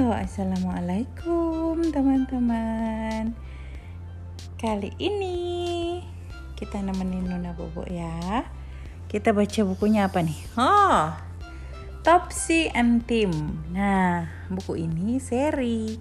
Halo, assalamualaikum teman-teman. Kali ini kita nemenin Nuna Bobo ya. Kita baca bukunya apa nih? Oh, Topsy and Tim. Nah, buku ini seri.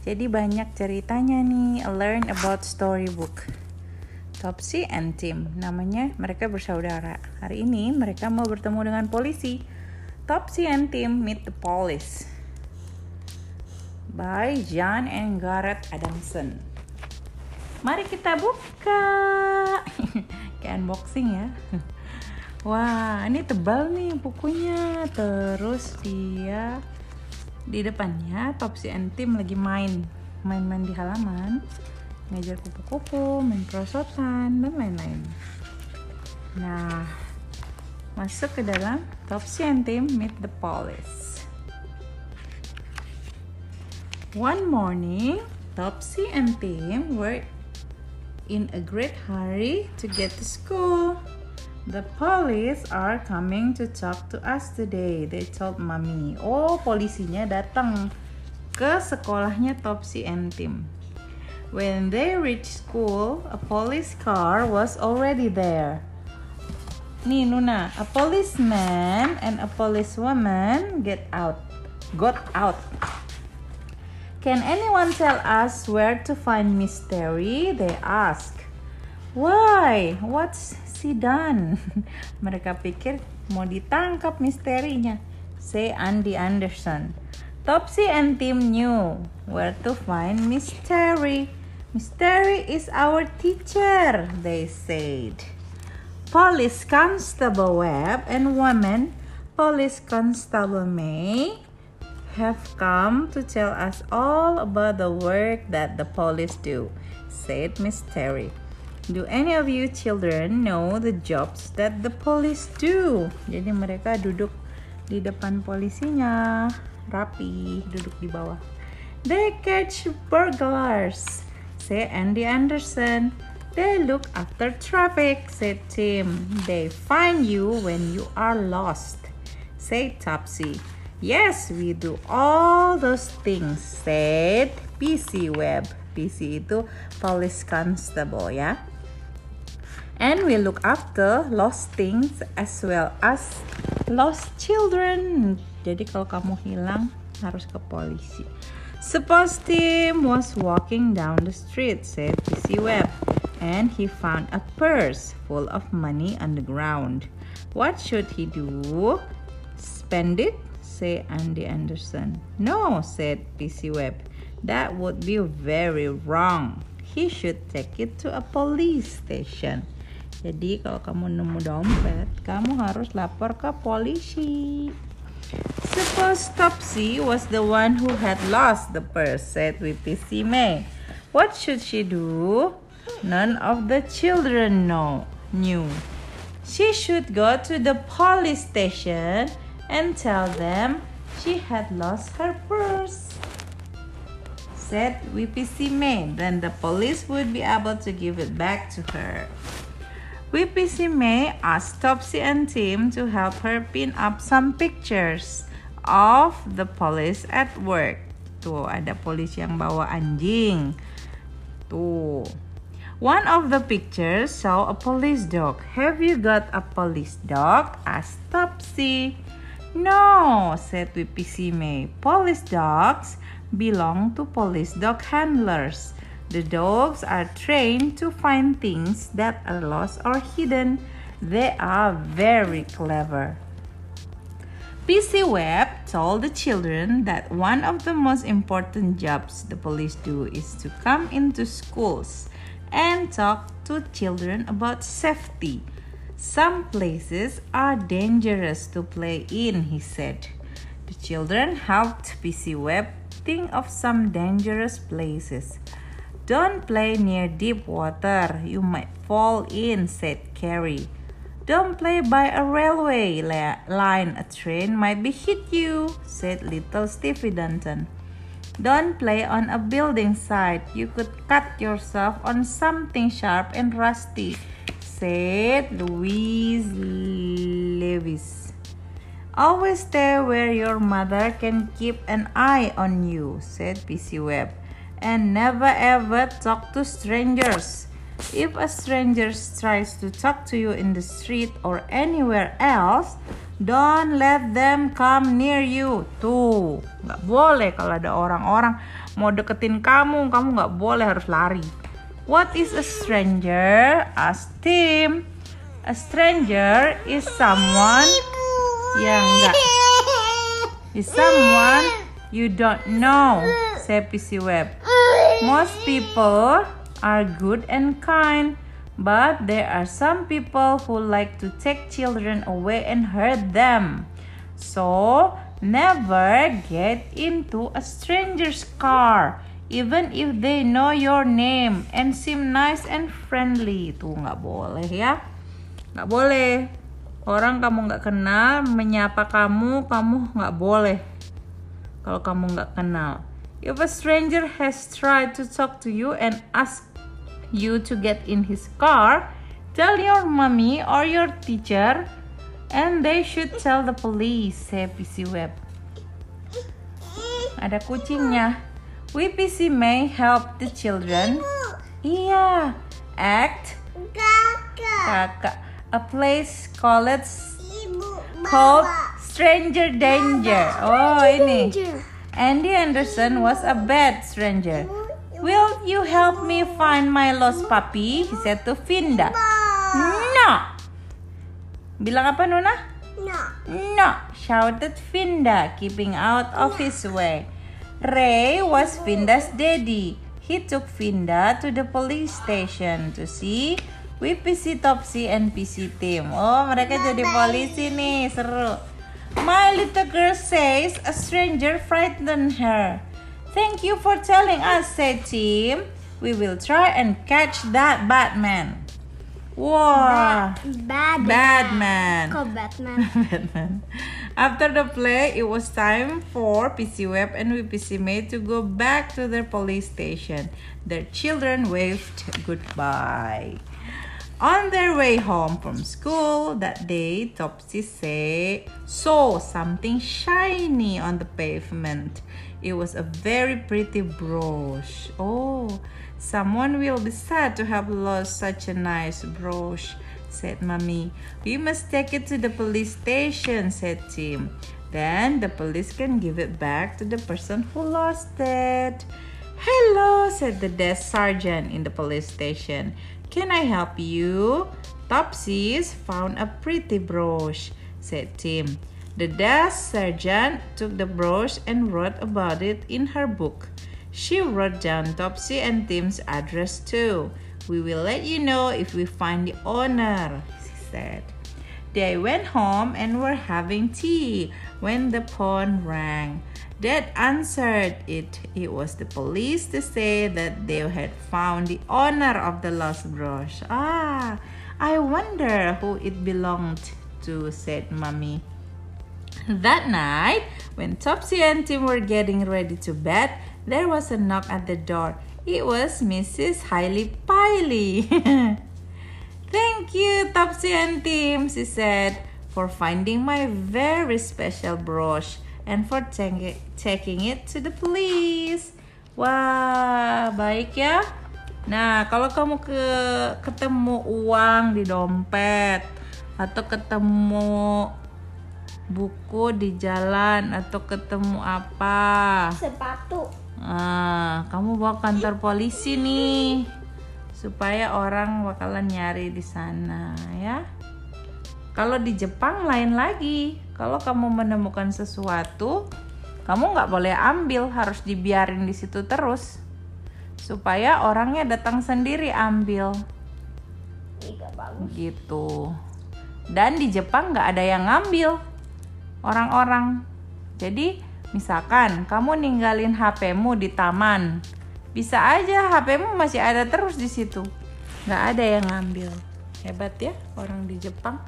Jadi banyak ceritanya nih. Learn about storybook. Topsy and Tim. Namanya mereka bersaudara. Hari ini mereka mau bertemu dengan polisi. Topsy and Tim meet the police by John and Garrett Adamson. Mari kita buka. Kayak unboxing ya. Wah, ini tebal nih bukunya. Terus dia di depannya Topsy and Tim lagi main. Main-main di halaman. Ngajar kupu-kupu, main perosotan, dan lain-lain. Nah, masuk ke dalam Topsy and Tim meet the police. One morning, Topsy and Tim were in a great hurry to get to school. The police are coming to talk to us today, they told mommy. Oh, polisinya datang ke sekolahnya Topsy and Tim. When they reached school, a police car was already there. Nih Nuna, a policeman and a policewoman get out, got out. Can anyone tell us where to find Miss Terry? They ask. Why? What's she done? Mereka pikir mau ditangkap misterinya. Say Andy Anderson. Topsy and Tim knew where to find Miss Terry. Miss Terry is our teacher, they said. Police Constable Webb and woman Police Constable May have come to tell us all about the work that the police do, said Miss Terry. Do any of you children know the jobs that the police do? Jadi mereka duduk di depan polisinya, rapi, duduk di bawah. They catch burglars, said Andy Anderson. They look after traffic, said Tim. They find you when you are lost, said Topsy. Yes, we do all those things, said PC Web. PC itu police constable ya. And we look after lost things as well as lost children. Jadi kalau kamu hilang harus ke polisi. Suppose Tim was walking down the street, said PC Web, and he found a purse full of money on the ground. What should he do? Spend it? Said Andy Anderson. No, said PC Webb. That would be very wrong. He should take it to a police station. Jadi kalau kamu nemu dompet, kamu harus lapor ke polisi. Suppose Topsy was the one who had lost the purse, said PC May. What should she do? None of the children know, knew. She should go to the police station and tell them she had lost her purse. Said WPC May, then the police would be able to give it back to her. WPC May asked Topsy and Tim to help her pin up some pictures of the police at work. Tuh, ada polisi yang bawa anjing. Tuh. One of the pictures saw a police dog. Have you got a police dog? asked Topsy. No, said May. Police dogs belong to police dog handlers. The dogs are trained to find things that are lost or hidden. They are very clever. PC Webb told the children that one of the most important jobs the police do is to come into schools and talk to children about safety. Some places are dangerous to play in, he said. The children helped PC Webb think of some dangerous places. Don't play near deep water, you might fall in, said Carrie. Don't play by a railway line, a train might be hit you, said little Stevie Dunton. Don't play on a building site, you could cut yourself on something sharp and rusty, said Louise Lewis. Always stay where your mother can keep an eye on you, said PC Web. And never ever talk to strangers. If a stranger tries to talk to you in the street or anywhere else, don't let them come near you. Tuh, nggak boleh kalau ada orang-orang mau deketin kamu, kamu nggak boleh harus lari. What is a stranger? Ask Tim. A stranger is someone yang enggak is someone you don't know, say PC Web. Most people are good and kind, but there are some people who like to take children away and hurt them. So, never get into a stranger's car, even if they know your name and seem nice and friendly. Tuh nggak boleh ya, nggak boleh. Orang kamu nggak kenal menyapa kamu, kamu nggak boleh. Kalau kamu nggak kenal. If a stranger has tried to talk to you and ask you to get in his car, tell your mommy or your teacher and they should tell the police, say PC Web. Ada kucingnya. We PC may help the children. Iya. Act. Kakak. A place called called Stranger Danger. Oh, ini. Andy Anderson was a bad stranger. Will you help me find my lost puppy? He said to Finda. No. Bilang apa Nuna? No. No, shouted Finda, keeping out of his way. Ray was Finda's daddy. He took Finda to the police station to see with PC Topsy and PC Tim. Oh, mereka jadi polisi nih, seru. My little girl says a stranger frightened her. Thank you for telling us, said Tim. We will try and catch that Batman. Wow. Batman. Kok Batman? Batman. After the play, it was time for PC Web and VPC Mate to go back to their police station. Their children waved goodbye. On their way home from school that day, Topsy say, saw something shiny on the pavement. It was a very pretty brooch. Oh, someone will be sad to have lost such a nice brooch, said Mummy. We must take it to the police station, said Tim. Then the police can give it back to the person who lost it. Hello, said the desk sergeant in the police station. Can I help you? Topsy's found a pretty brooch, said Tim. The desk sergeant took the brooch and wrote about it in her book. She wrote down Topsy and Tim's address too. We will let you know if we find the owner, she said. They went home and were having tea when the phone rang. Dad answered it. It was the police to say that they had found the owner of the lost brush. Ah, I wonder who it belonged to, said Mummy. That night, when Topsy and Tim were getting ready to bed, there was a knock at the door. It was Mrs. Hailey Piley. Thank you, Topsy and Tim, she said, for finding my very special brush and for taking it to the police. Wah, baik ya. Nah, kalau kamu ke ketemu uang di dompet atau ketemu buku di jalan atau ketemu apa? Sepatu. Nah, kamu bawa kantor polisi nih supaya orang bakalan nyari di sana ya. Kalau di Jepang lain lagi. Kalau kamu menemukan sesuatu, kamu nggak boleh ambil, harus dibiarin di situ terus supaya orangnya datang sendiri ambil gitu. Dan di Jepang nggak ada yang ngambil orang-orang. Jadi misalkan kamu ninggalin HP-mu di taman, bisa aja HP-mu masih ada terus di situ. Nggak ada yang ngambil. Hebat ya orang di Jepang.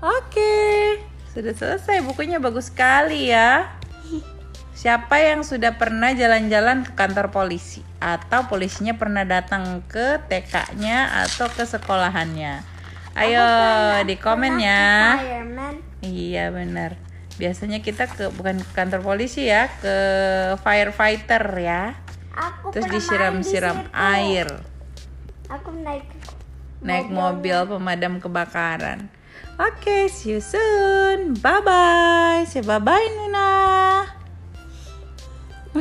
Oke, sudah selesai bukunya bagus sekali ya. Siapa yang sudah pernah jalan-jalan ke kantor polisi atau polisinya pernah datang ke TK-nya atau ke sekolahannya? Ayo di komen ya. Iya benar. Biasanya kita ke bukan ke kantor polisi ya, ke firefighter ya. Aku Terus di disiram-siram situ. air. Aku naik Naik mobil pemadam kebakaran. Oke, see you soon. Bye bye. Say bye bye Nuna.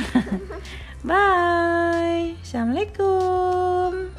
bye. Assalamualaikum.